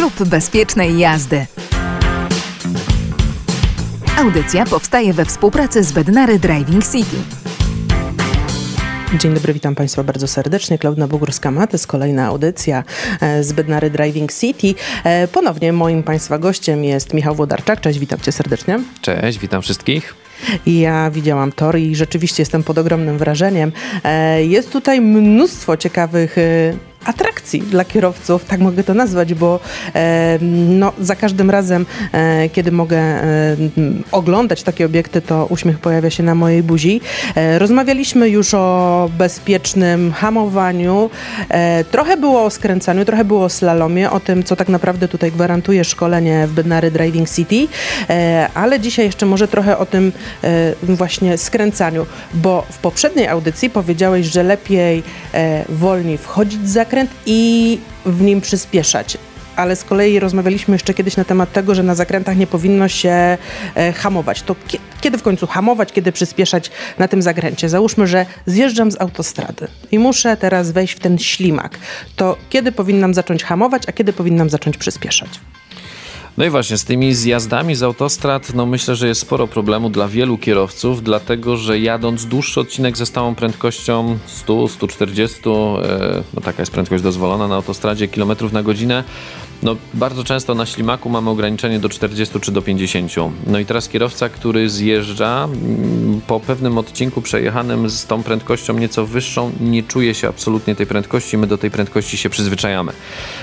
Klub Bezpiecznej Jazdy. Audycja powstaje we współpracy z Bednary Driving City. Dzień dobry, witam Państwa bardzo serdecznie. Klaudna jest kolejna audycja e, z Bednary Driving City. E, ponownie moim Państwa gościem jest Michał Włodarczak. Cześć, witam Cię serdecznie. Cześć, witam wszystkich. Ja widziałam tor i rzeczywiście jestem pod ogromnym wrażeniem. E, jest tutaj mnóstwo ciekawych atrakcji dla kierowców, tak mogę to nazwać, bo e, no, za każdym razem, e, kiedy mogę e, oglądać takie obiekty, to uśmiech pojawia się na mojej buzi. E, rozmawialiśmy już o bezpiecznym hamowaniu. E, trochę było o skręcaniu, trochę było o slalomie, o tym, co tak naprawdę tutaj gwarantuje szkolenie w Bednary Driving City, e, ale dzisiaj jeszcze może trochę o tym właśnie skręcaniu, bo w poprzedniej audycji powiedziałeś, że lepiej wolniej wchodzić za zakręt i w nim przyspieszać ale z kolei rozmawialiśmy jeszcze kiedyś na temat tego, że na zakrętach nie powinno się e, hamować. To kiedy w końcu hamować, kiedy przyspieszać na tym zakręcie? Załóżmy, że zjeżdżam z autostrady i muszę teraz wejść w ten ślimak. To kiedy powinnam zacząć hamować, a kiedy powinnam zacząć przyspieszać? No i właśnie z tymi zjazdami z autostrad, no myślę, że jest sporo problemu dla wielu kierowców, dlatego że jadąc dłuższy odcinek ze stałą prędkością 100, 140, e, no taka jest prędkość dozwolona na autostradzie, kilometrów na godzinę, no, bardzo często na ślimaku mamy ograniczenie do 40 czy do 50. No i teraz kierowca, który zjeżdża mm, po pewnym odcinku przejechanym z tą prędkością nieco wyższą, nie czuje się absolutnie tej prędkości, my do tej prędkości się przyzwyczajamy.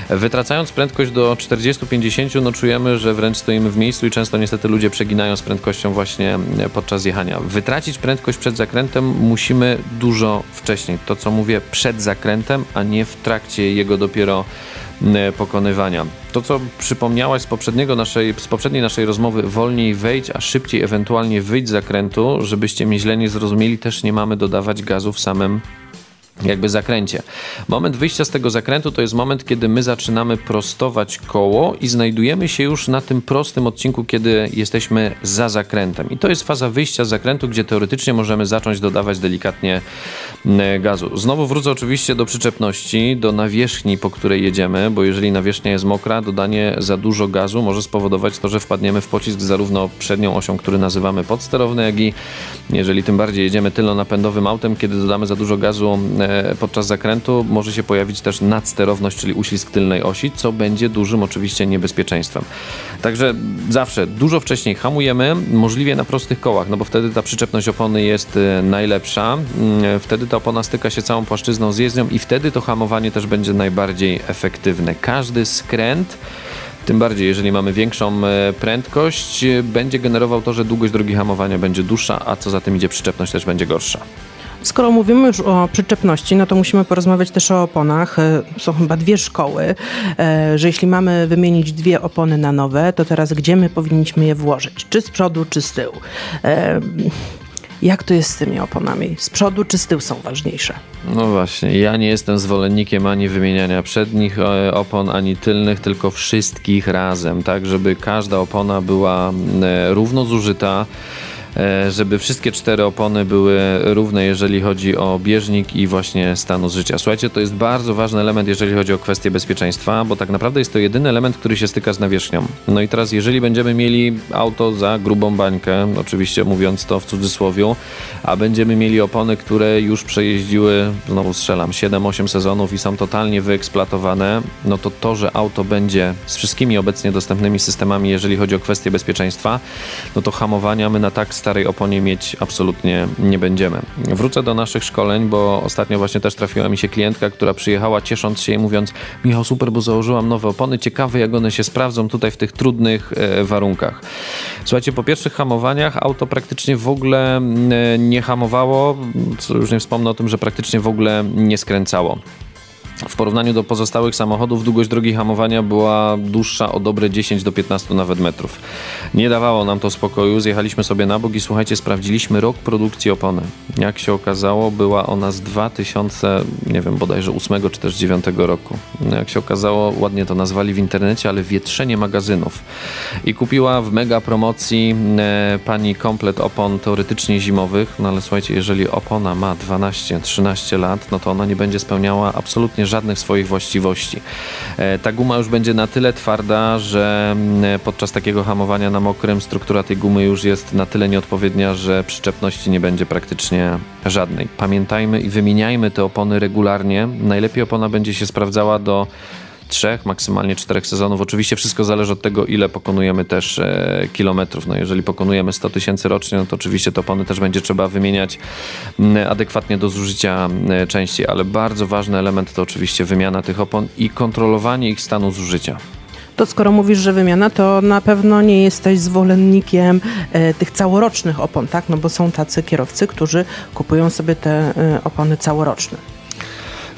Wytracając prędkość do 40-50, no czujemy, że wręcz stoimy w miejscu i często niestety ludzie przeginają z prędkością właśnie mm, podczas jechania. Wytracić prędkość przed zakrętem musimy dużo wcześniej. To co mówię przed zakrętem, a nie w trakcie jego dopiero E, pokonywania. To, co przypomniałaś z, poprzedniego naszej, z poprzedniej naszej rozmowy, wolniej wejdź, a szybciej ewentualnie wyjdź z zakrętu, żebyście mnie źle nie zrozumieli, też nie mamy dodawać gazu w samym jakby zakręcie. Moment wyjścia z tego zakrętu to jest moment, kiedy my zaczynamy prostować koło i znajdujemy się już na tym prostym odcinku, kiedy jesteśmy za zakrętem. I to jest faza wyjścia z zakrętu, gdzie teoretycznie możemy zacząć dodawać delikatnie mm, gazu. Znowu wrócę oczywiście do przyczepności, do nawierzchni, po której jedziemy, bo jeżeli nawierzchnia jest mokra, dodanie za dużo gazu może spowodować to, że wpadniemy w pocisk zarówno przednią osią, który nazywamy podsterowny, jak i jeżeli tym bardziej jedziemy tylno-napędowym autem, kiedy dodamy za dużo gazu podczas zakrętu może się pojawić też nadsterowność, czyli uślizg tylnej osi, co będzie dużym oczywiście niebezpieczeństwem. Także zawsze dużo wcześniej hamujemy, możliwie na prostych kołach, no bo wtedy ta przyczepność opony jest e, najlepsza, mm, wtedy ta opona styka się całą płaszczyzną z jezdnią i wtedy to hamowanie też będzie najbardziej efektywne. Każdy skręt tym bardziej, jeżeli mamy większą e, prędkość, będzie generował to, że długość drogi hamowania będzie dłuższa, a co za tym idzie, przyczepność też będzie gorsza. Skoro mówimy już o przyczepności, no to musimy porozmawiać też o oponach. E, są chyba dwie szkoły, e, że jeśli mamy wymienić dwie opony na nowe, to teraz gdzie my powinniśmy je włożyć? Czy z przodu, czy z tyłu? E, jak to jest z tymi oponami? Z przodu czy z tyłu są ważniejsze? No właśnie, ja nie jestem zwolennikiem ani wymieniania przednich opon, ani tylnych, tylko wszystkich razem, tak, żeby każda opona była równo zużyta żeby wszystkie cztery opony były równe, jeżeli chodzi o bieżnik i właśnie stanu życia. Słuchajcie, to jest bardzo ważny element, jeżeli chodzi o kwestię bezpieczeństwa, bo tak naprawdę jest to jedyny element, który się styka z nawierzchnią. No i teraz, jeżeli będziemy mieli auto za grubą bańkę, oczywiście mówiąc to w cudzysłowie, a będziemy mieli opony, które już przejeździły, znowu strzelam, 7-8 sezonów i są totalnie wyeksploatowane, no to to, że auto będzie z wszystkimi obecnie dostępnymi systemami, jeżeli chodzi o kwestię bezpieczeństwa, no to hamowania my na tak starej oponie mieć absolutnie nie będziemy. Wrócę do naszych szkoleń, bo ostatnio właśnie też trafiła mi się klientka, która przyjechała ciesząc się i mówiąc Michał, super, bo założyłam nowe opony, ciekawe jak one się sprawdzą tutaj w tych trudnych e, warunkach. Słuchajcie, po pierwszych hamowaniach auto praktycznie w ogóle nie hamowało, już nie wspomnę o tym, że praktycznie w ogóle nie skręcało. W porównaniu do pozostałych samochodów długość drogi hamowania była dłuższa o dobre 10 do 15 nawet metrów. Nie dawało nam to spokoju, zjechaliśmy sobie na bok i słuchajcie, sprawdziliśmy rok produkcji opony. Jak się okazało, była ona z 2000, nie wiem, bodajże 8 czy też 9 roku. Jak się okazało, ładnie to nazwali w internecie, ale wietrzenie magazynów. I kupiła w mega promocji e, pani komplet opon teoretycznie zimowych, no ale słuchajcie, jeżeli opona ma 12-13 lat, no to ona nie będzie spełniała absolutnie żadnych swoich właściwości. E, ta guma już będzie na tyle twarda, że mm, podczas takiego hamowania na mokrym struktura tej gumy już jest na tyle nieodpowiednia, że przyczepności nie będzie praktycznie żadnej. Pamiętajmy i wymieniajmy te opony regularnie. Najlepiej opona będzie się sprawdzała do trzech, maksymalnie czterech sezonów. Oczywiście wszystko zależy od tego, ile pokonujemy też e, kilometrów. No jeżeli pokonujemy 100 tysięcy rocznie, no to oczywiście te opony też będzie trzeba wymieniać adekwatnie do zużycia części, ale bardzo ważny element to oczywiście wymiana tych opon i kontrolowanie ich stanu zużycia. To skoro mówisz, że wymiana, to na pewno nie jesteś zwolennikiem e, tych całorocznych opon, tak? No bo są tacy kierowcy, którzy kupują sobie te e, opony całoroczne.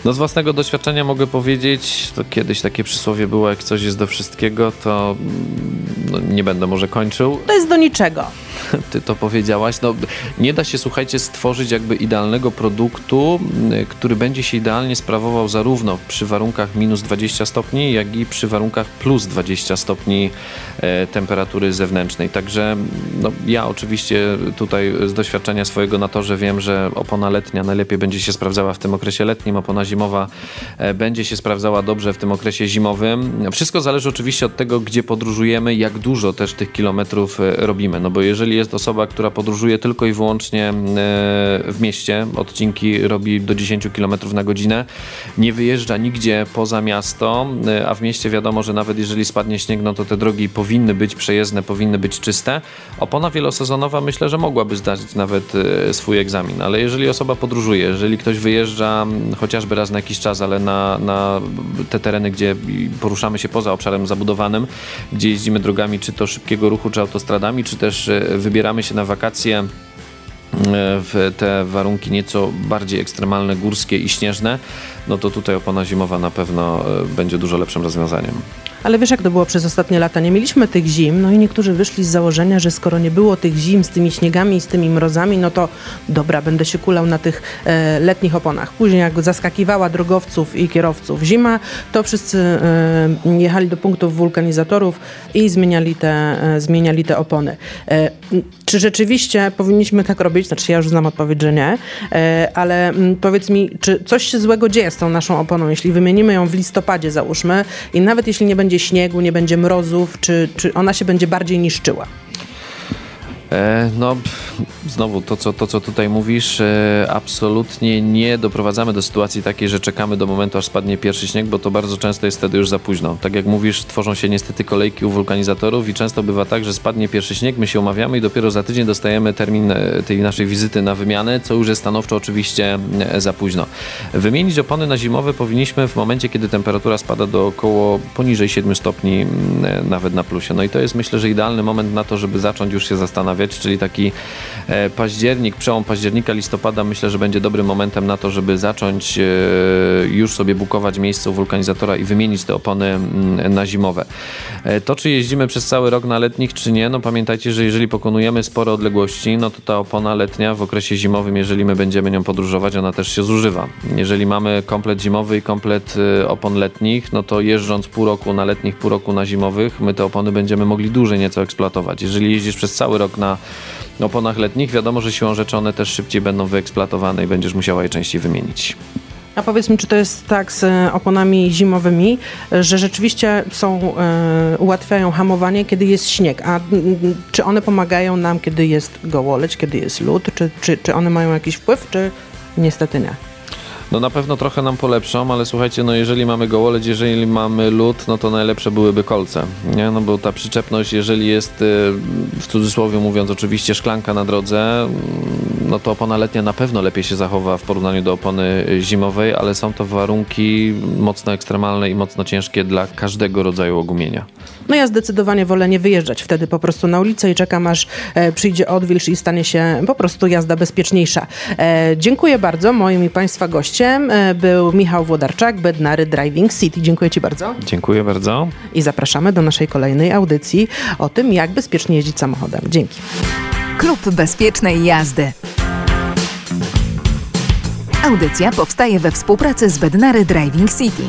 No z własnego doświadczenia mogę powiedzieć, to kiedyś takie przysłowie było, jak coś jest do wszystkiego, to mm, no, nie będę może kończył. To jest do niczego. Ty to powiedziałaś. No, nie da się, słuchajcie, stworzyć jakby idealnego produktu, który będzie się idealnie sprawował zarówno przy warunkach minus 20 stopni, jak i przy warunkach plus 20 stopni e, temperatury zewnętrznej. Także no, ja oczywiście tutaj z doświadczenia swojego na torze wiem, że opona letnia najlepiej będzie się sprawdzała w tym okresie letnim, opona zimowa e, będzie się sprawdzała dobrze w tym okresie zimowym. Wszystko zależy oczywiście od tego, gdzie podróżujemy, jak dużo też tych kilometrów e, robimy. No bo jeżeli jest osoba, która podróżuje tylko i wyłącznie e, w mieście, odcinki robi do 10 km na godzinę, nie wyjeżdża nigdzie poza miasto, a w mieście wiadomo, że nawet jeżeli spadnie śnieg, no to te drogi powinny być przejezdne, powinny być czyste. Opona wielosezonowa myślę, że mogłaby zdać nawet swój egzamin, ale jeżeli osoba podróżuje, jeżeli ktoś wyjeżdża chociażby raz na jakiś czas, ale na, na te tereny, gdzie poruszamy się poza obszarem zabudowanym, gdzie jeździmy drogami czy to szybkiego ruchu, czy autostradami, czy też e, wybieramy się na wakacje w te warunki nieco bardziej ekstremalne, górskie i śnieżne, no to tutaj opona zimowa na pewno e, będzie dużo lepszym rozwiązaniem. Ale wiesz, jak to było przez ostatnie lata? Nie mieliśmy tych zim, no i niektórzy wyszli z założenia, że skoro nie było tych zim z tymi śniegami i z tymi mrozami, no to dobra, będę się kulał na tych e, letnich oponach. Później, jak zaskakiwała drogowców i kierowców zima, to wszyscy e, jechali do punktów wulkanizatorów i zmieniali te, e, zmieniali te opony. E, czy rzeczywiście powinniśmy tak robić? Znaczy, ja już znam odpowiedź, że nie, e, ale m, powiedz mi, czy coś się złego dzieje z tą naszą oponą, jeśli wymienimy ją w listopadzie, załóżmy, i nawet jeśli nie będzie śniegu, nie będzie mrozów, czy, czy ona się będzie bardziej niszczyła? E, no, znowu to co, to, co tutaj mówisz, e, absolutnie nie doprowadzamy do sytuacji takiej, że czekamy do momentu, aż spadnie pierwszy śnieg, bo to bardzo często jest wtedy już za późno. Tak jak mówisz, tworzą się niestety kolejki u wulkanizatorów i często bywa tak, że spadnie pierwszy śnieg, my się umawiamy i dopiero za tydzień dostajemy termin e, tej naszej wizyty na wymianę, co już jest stanowczo oczywiście za późno. Wymienić opony na zimowe powinniśmy w momencie, kiedy temperatura spada do około poniżej 7 stopni, nawet na plusie. No i to jest myślę, że idealny moment na to, żeby zacząć już się zastanawiać, czyli taki e, październik, przełom października, listopada myślę, że będzie dobrym momentem na to, żeby zacząć e, już sobie bukować miejsce u wulkanizatora i wymienić te opony mm, na zimowe. E, To, czy jeździmy przez cały rok na letnich, czy nie, no pamiętajcie, że jeżeli pokonujemy spore odległości, no to ta opona letnia w okresie zimowym, jeżeli my będziemy nią podróżować, ona też się zużywa. Jeżeli mamy komplet zimowy i komplet opon letnich, no to jeżdżąc pół roku na letnich, pół roku na zimowych, my te opony będziemy mogli dłużej nieco eksploatować. Jeżeli jeździsz przez cały rok na oponach letnich, wiadomo, że siłą rzeczy one też szybciej będą wyeksploatowane i będziesz musiała je częściej wymienić. A powiedz mi, czy to jest tak z e, oponami zimowymi, e, że rzeczywiście są, e, ułatwiają hamowanie, kiedy jest śnieg, a mm, czy one pomagają nam, kiedy jest gołoleć, kiedy jest lód, czy, czy, czy one mają jakiś wpływ, czy niestety nie? No na pewno trochę nam polepszą, ale słuchajcie, no jeżeli mamy gołoleć, jeżeli mamy lód, no to najlepsze byłyby kolce, nie? No bo ta przyczepność, jeżeli jest y, w cudzysłowie mówiąc oczywiście szklanka na drodze, no to opona letnia na pewno lepiej się zachowa w porównaniu do opony zimowej, ale są to warunki mocno ekstremalne i mocno ciężkie dla każdego rodzaju ogumienia. No ja zdecydowanie wolę nie wyjeżdżać wtedy po prostu na ulicę i czekam aż e, przyjdzie odwilż i stanie się po prostu jazda bezpieczniejsza. E, dziękuję bardzo. Moim i Państwa gościem e, był Michał Włodarczak, Bednary Driving City. Dziękuję Ci bardzo. Dziękuję bardzo. I zapraszamy do naszej kolejnej audycji o tym, jak bezpiecznie jeździć samochodem. Dzięki. Klub Bezpiecznej Jazdy. Audycja powstaje we współpracy z Bednary Driving City.